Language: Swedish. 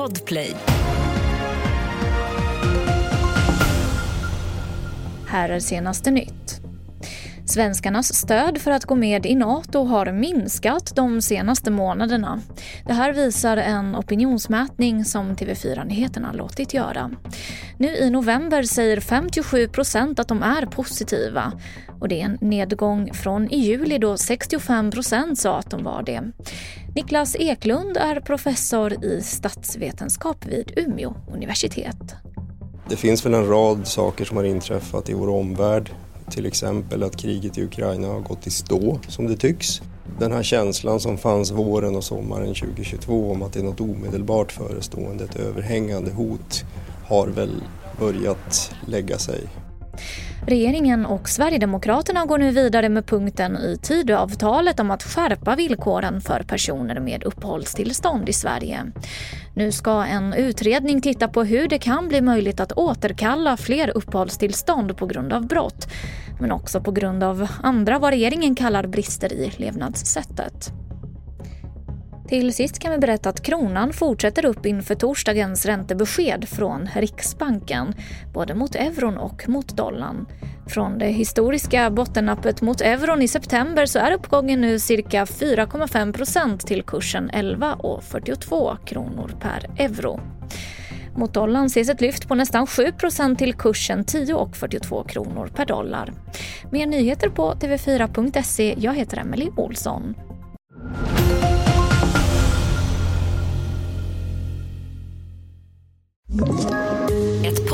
Podplay. Här är senaste nytt. Svenskarnas stöd för att gå med i Nato har minskat de senaste månaderna. Det här visar en opinionsmätning som TV4 Nyheterna låtit göra. Nu i november säger 57 procent att de är positiva. Och det är en nedgång från i juli då 65 procent sa att de var det. Niklas Eklund är professor i statsvetenskap vid Umeå universitet. Det finns väl en rad saker som har inträffat i vår omvärld. Till exempel att kriget i Ukraina har gått i stå, som det tycks. Den här känslan som fanns våren och sommaren 2022 om att det är något omedelbart förestående, ett överhängande hot, har väl börjat lägga sig. Regeringen och Sverigedemokraterna går nu vidare med punkten i Tidöavtalet om att skärpa villkoren för personer med uppehållstillstånd i Sverige. Nu ska en utredning titta på hur det kan bli möjligt att återkalla fler uppehållstillstånd på grund av brott, men också på grund av andra vad regeringen kallar brister i levnadssättet. Till sist kan vi berätta att kronan fortsätter upp inför torsdagens räntebesked från Riksbanken, både mot euron och mot dollarn. Från det historiska bottennappet mot euron i september så är uppgången nu cirka 4,5 procent till kursen 11,42 kronor per euro. Mot dollarn ses ett lyft på nästan 7% till kursen 10,42 kronor per dollar. Mer nyheter på tv4.se. Jag heter Emily Olsson. Ett